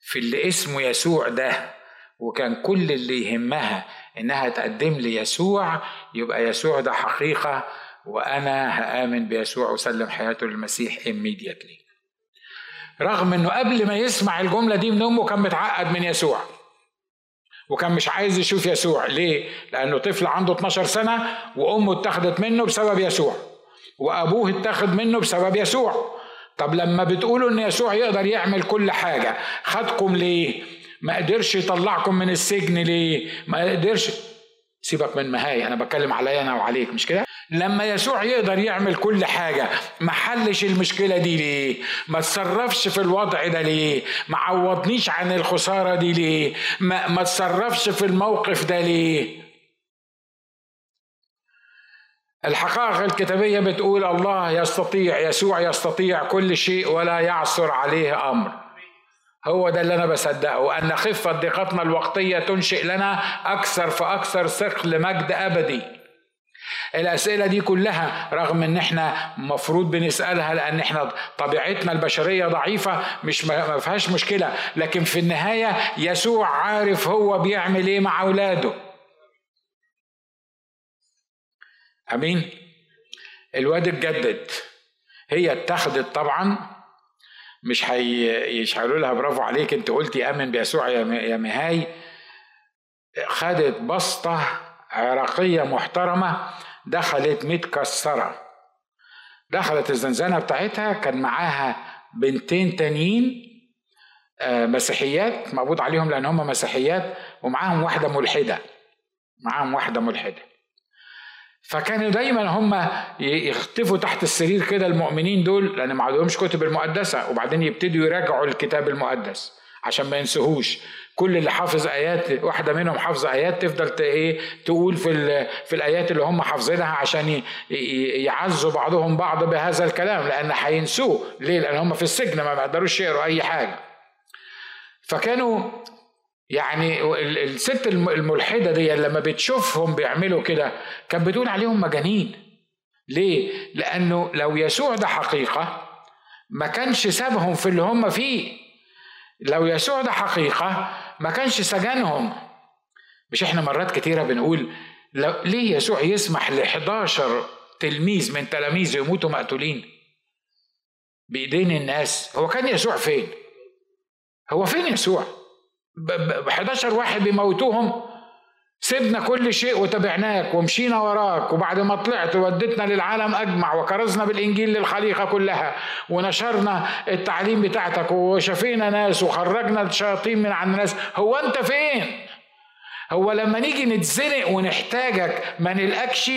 في اللي اسمه يسوع ده وكان كل اللي يهمها إنها تقدم لي يسوع يبقى يسوع ده حقيقة وأنا هآمن بيسوع وسلم حياته للمسيح immediately. رغم إنه قبل ما يسمع الجملة دي من أمه كان متعقد من يسوع. وكان مش عايز يشوف يسوع. ليه؟ لأنه طفل عنده 12 سنة وأمه اتخذت منه بسبب يسوع. وأبوه اتخذ منه بسبب يسوع. طب لما بتقولوا إن يسوع يقدر يعمل كل حاجة خدكم ليه؟ ما قدرش يطلعكم من السجن ليه؟ ما قدرش. سيبك من مهاي أنا بتكلم عليا أنا وعليك مش كده؟ لما يسوع يقدر يعمل كل حاجة ما حلش المشكلة دي ليه؟ ما تصرفش في الوضع ده ليه؟ ما عوضنيش عن الخسارة دي ليه؟ ما, ما تصرفش في الموقف ده ليه؟ الحقائق الكتابية بتقول الله يستطيع يسوع يستطيع كل شيء ولا يعثر عليه أمر. هو ده اللي أنا بصدقه أن خفة ضيقتنا الوقتية تنشئ لنا أكثر فأكثر ثقل مجد أبدي. الأسئلة دي كلها رغم إن إحنا مفروض بنسألها لأن إحنا طبيعتنا البشرية ضعيفة مش ما فيهاش مشكلة. لكن في النهاية يسوع عارف هو بيعمل إيه مع أولاده. آمين؟ الواد اتجدد. هي اتخذت طبعا. مش هيشعروا لها برافو عليك أنت قلتي آمن بيسوع يا مهاي. خدت بسطة عراقية محترمة. دخلت متكسره دخلت الزنزانة بتاعتها كان معاها بنتين تانيين آه، مسيحيات مقبوض عليهم لأن هم مسيحيات ومعاهم واحدة ملحدة. معاهم واحدة ملحدة. فكانوا دايما هم يختفوا تحت السرير كده المؤمنين دول لأن ما عندهمش كتب المقدسة وبعدين يبتدوا يراجعوا الكتاب المقدس عشان ما ينسوهوش. كل اللي حافظ آيات واحدة منهم حافظه آيات تفضل إيه تقول في في الآيات اللي هم حافظينها عشان يعزوا بعضهم بعض بهذا الكلام لأن هينسوه. ليه؟ لأن هم في السجن ما بيقدروش يقروا أي حاجة. فكانوا يعني الست الملحدة دي لما بتشوفهم بيعملوا كده كانت بتقول عليهم مجانين. ليه؟ لأنه لو يسوع ده حقيقة ما كانش سابهم في اللي هم فيه. لو يسوع ده حقيقة ما كانش سجنهم. مش إحنا مرات كتيرة بنقول ليه يسوع يسمح ل 11 تلميذ من تلاميذه يموتوا مقتولين؟ بإيدين الناس. هو كان يسوع فين؟ هو فين يسوع؟ ب 11 واحد بيموتوهم سيبنا كل شيء وتبعناك ومشينا وراك وبعد ما طلعت ودتنا للعالم أجمع وكرزنا بالإنجيل للخليقة كلها ونشرنا التعليم بتاعتك وشفينا ناس وخرجنا الشياطين من عن الناس هو أنت فين؟ هو لما نيجي نتزنق ونحتاجك ما نلقكش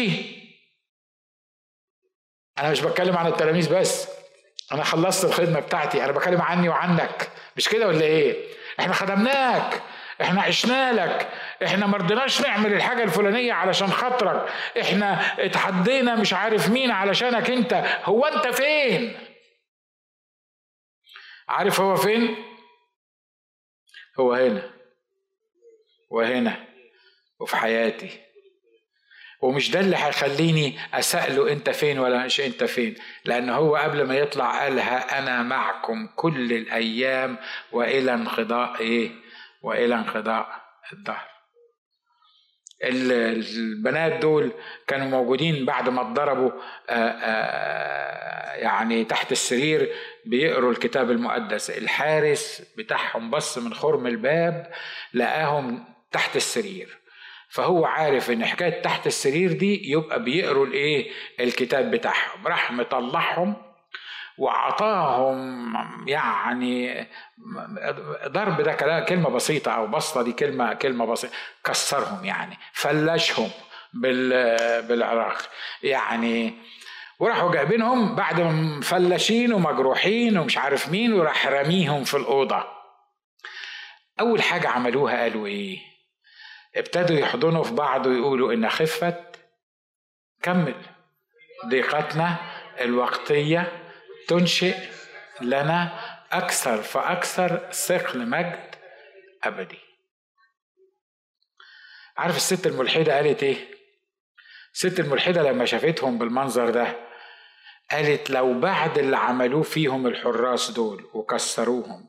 أنا مش بتكلم عن التلاميذ بس أنا خلصت الخدمة بتاعتي أنا بتكلم عني وعنك مش كده ولا إيه؟ إحنا خدمناك إحنا عشنا لك. إحنا ما رضيناش نعمل الحاجة الفلانية علشان خاطرك. إحنا اتحدينا مش عارف مين علشانك أنت. هو أنت فين؟ عارف هو فين؟ هو هنا. وهنا وفي حياتي. ومش ده اللي هيخليني أسأله أنت فين ولا مش أنت فين. لأن هو قبل ما يطلع قالها أنا معكم كل الأيام وإلى انقضاء إيه؟ وإلى انقضاء الدهر. البنات دول كانوا موجودين بعد ما اتضربوا يعني تحت السرير بيقروا الكتاب المقدس. الحارس بتاعهم بص من خرم الباب لقاهم تحت السرير. فهو عارف إن حكاية تحت السرير دي يبقى بيقروا الإيه؟ الكتاب بتاعهم. راح مطلعهم وعطاهم يعني ضرب ده كلمة بسيطة أو بسطة دي كلمة كلمة بسيطة. كسرهم يعني فلشهم بالعراق. يعني وراحوا جايبينهم بعد ما مفلشين ومجروحين ومش عارف مين وراح رميهم في الأوضة. أول حاجة عملوها قالوا إيه؟ ابتدوا يحضنوا في بعض ويقولوا إن خفة كمل. ضيقتنا الوقتية. تنشئ لنا أكثر فأكثر ثقل مجد أبدي عارف الست الملحدة قالت إيه؟ الست الملحدة لما شافتهم بالمنظر ده قالت لو بعد اللي عملوه فيهم الحراس دول وكسروهم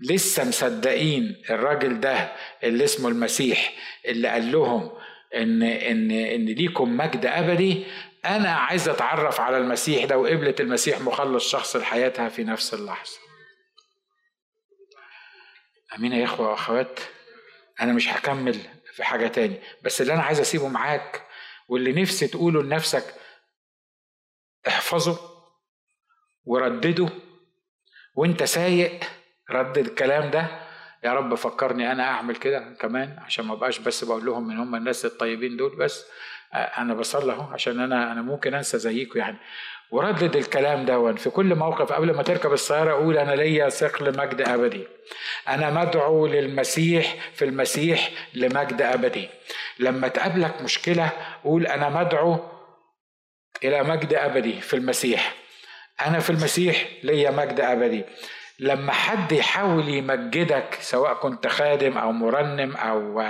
لسه مصدقين الراجل ده اللي اسمه المسيح اللي قال لهم ان ان إن ليكم مجد أبدي أنا عايز أتعرف على المسيح ده وقبلت المسيح مخلص شخص لحياتها في نفس اللحظة. أمين يا إخوة وأخوات أنا مش هكمل في حاجة تاني بس اللي أنا عايز أسيبه معاك واللي نفسي تقوله لنفسك احفظه وردده وأنت سايق ردد الكلام ده يا رب فكرني أنا أعمل كده كمان عشان ما بقاش بس بقول لهم من هم الناس الطيبين دول بس. أنا بصلي أهو عشان أنا أنا ممكن أنسى زيكم يعني. وردد الكلام ده في كل موقف قبل ما تركب السيارة قول أنا ليا ثقل مجد أبدي. أنا مدعو للمسيح في المسيح لمجد أبدي. لما تقابلك مشكلة قول أنا مدعو إلى مجد أبدي في المسيح. أنا في المسيح ليا مجد أبدي. لما حد يحاول يمجدك سواء كنت خادم أو مرنم أو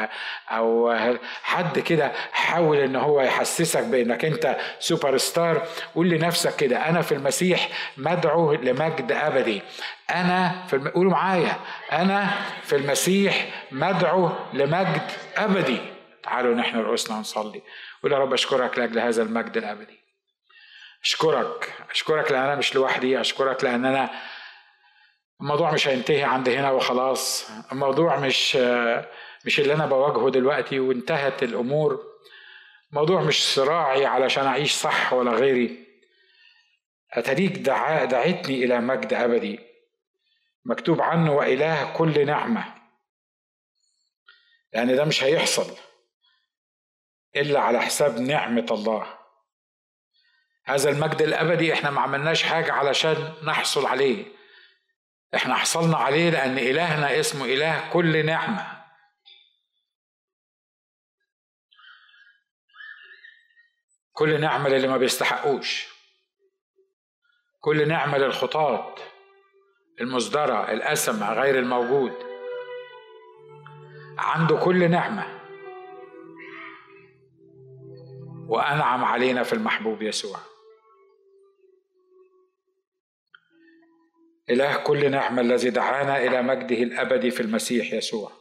أو حد كده حاول إن هو يحسسك بإنك أنت سوبر ستار قول لنفسك كده أنا في المسيح مدعو لمجد أبدي. أنا في الم... قولوا معايا. أنا في المسيح مدعو لمجد أبدي. تعالوا نحن رؤوسنا ونصلي. قول يا رب أشكرك لأجل هذا المجد الأبدي. أشكرك. أشكرك لأن أنا مش لوحدي أشكرك لأن أنا الموضوع مش هينتهي عند هنا وخلاص. الموضوع مش مش اللي أنا بواجهه دلوقتي وانتهت الأمور. الموضوع مش صراعي علشان أعيش صح ولا غيري. أتريك دعا دعتني إلى مجد أبدي. مكتوب عنه وإله كل نعمة. يعني ده مش هيحصل إلا على حساب نعمة الله. هذا المجد الأبدي إحنا ما عملناش حاجة علشان نحصل عليه. إحنا حصلنا عليه لأن إلهنا اسمه إله كل نعمة. كل نعمة للي ما بيستحقوش. كل نعمة للخطاة المصدرة الأسمى غير الموجود. عنده كل نعمة. وأنعم علينا في المحبوب يسوع. إله كل نعمة الذي دعانا إلى مجده الأبدي في المسيح يسوع.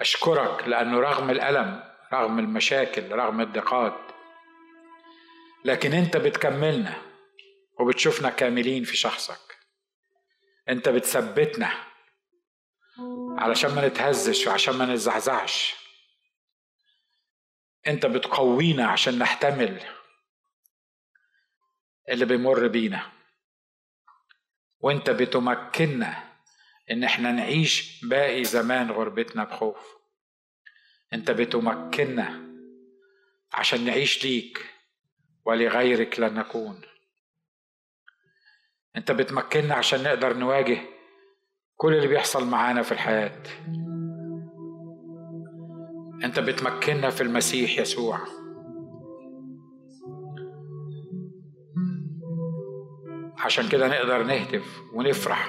أشكرك لأنه رغم الألم رغم المشاكل رغم الضيقات لكن أنت بتكملنا وبتشوفنا كاملين في شخصك. أنت بتثبتنا علشان ما نتهزش وعشان ما نزعزعش. أنت بتقوينا عشان نحتمل اللي بيمر بينا. وانت بتمكننا ان إحنا نعيش باقي زمان غربتنا بخوف. انت بتمكننا عشان نعيش ليك ولغيرك لن نكون انت بتمكننا عشان نقدر نواجه كل اللي بيحصل معانا في الحياة. انت بتمكننا في المسيح يسوع. عشان كده نقدر نهتف ونفرح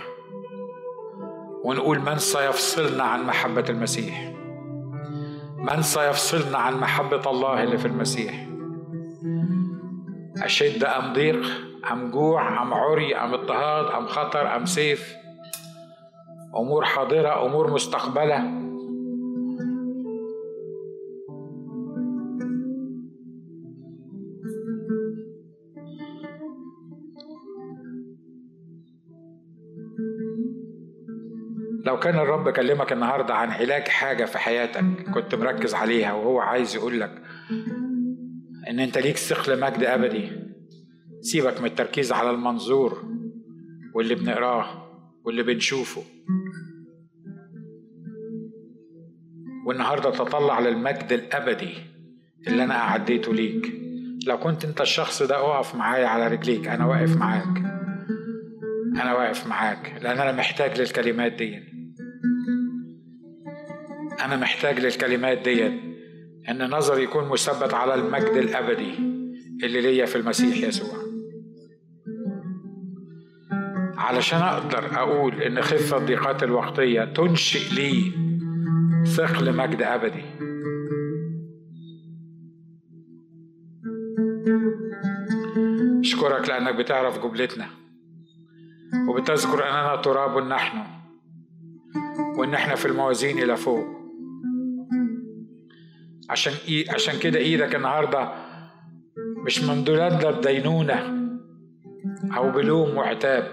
ونقول من سيفصلنا عن محبة المسيح؟ من سيفصلنا عن محبة الله اللي في المسيح؟ أشد أم ضيق أم جوع أم عري أم اضطهاد أم خطر أم سيف؟ أمور حاضرة أمور مستقبلة. لو كان الرب كلمك النهارده عن علاج حاجة في حياتك كنت مركز عليها وهو عايز يقول لك إن أنت ليك ثقل مجد أبدي سيبك من التركيز على المنظور واللي بنقراه واللي بنشوفه. والنهاردة تطلع للمجد الأبدي اللي أنا أعديته ليك. لو كنت أنت الشخص ده أقف معايا على رجليك. أنا واقف معاك. أنا واقف معاك لأن أنا محتاج للكلمات دي. أنا محتاج للكلمات ديت إن نظري يكون مثبت على المجد الأبدي اللي ليا في المسيح يسوع. علشان أقدر أقول إن خفة الضيقات الوقتية تنشئ لي ثقل مجد أبدي. أشكرك لأنك بتعرف جملتنا وبتذكر أننا تراب نحن وإن إحنا في الموازين إلى فوق. عشان إيه عشان كده إيدك النهارده مش ممدودة بدينونة أو بلوم وعتاب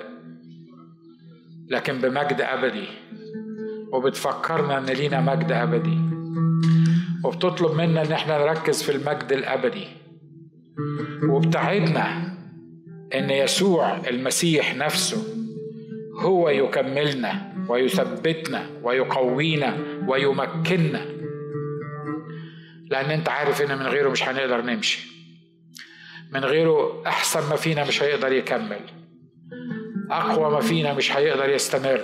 لكن بمجد أبدي. وبتفكرنا إن لينا مجد أبدي. وبتطلب منا إن إحنا نركز في المجد الأبدي. وبتعدنا إن يسوع المسيح نفسه هو يكملنا ويثبتنا ويقوينا ويمكننا. لأن أنت عارف إن من غيره مش هنقدر نمشي. من غيره أحسن ما فينا مش هيقدر يكمل. أقوى ما فينا مش هيقدر يستمر.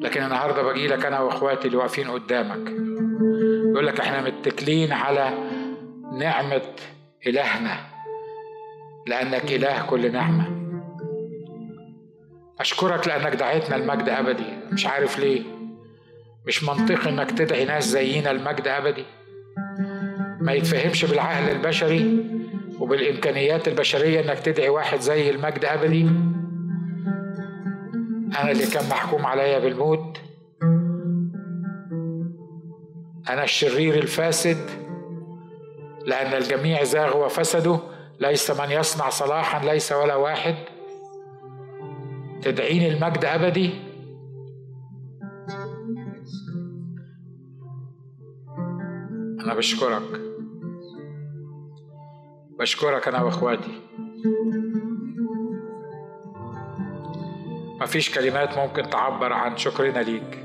لكن النهارده باجي لك أنا وإخواتي اللي واقفين قدامك. يقول لك إحنا متكلين على نعمة إلهنا. لأنك إله كل نعمة. أشكرك لأنك دعيتنا المجد أبدي. مش عارف ليه. مش منطقي إنك تدعي ناس زينا المجد أبدي. ما يتفهمش بالعقل البشري وبالإمكانيات البشرية إنك تدعي واحد زي المجد أبدي. أنا اللي كان محكوم عليا بالموت. أنا الشرير الفاسد لأن الجميع زاغوا وفسدوا ليس من يصنع صلاحا ليس ولا واحد. تدعيني المجد أبدي؟ أنا بشكرك. بشكرك أنا وإخواتي. مفيش كلمات ممكن تعبر عن شكرنا ليك.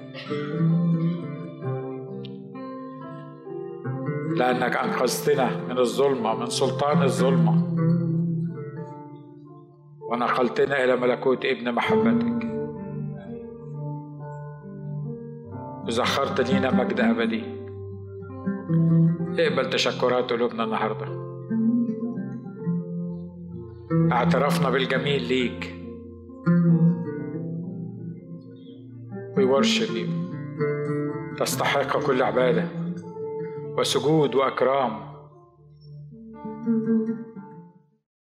لأنك أنقذتنا من الظلمة من سلطان الظلمة. ونقلتنا إلى ملكوت ابن محبتك. وزخرت لينا مجد أبدي. اقبل تشكرات قلوبنا النهارده؟ اعترفنا بالجميل ليك. We worship تستحق كل عبادة وسجود وأكرام.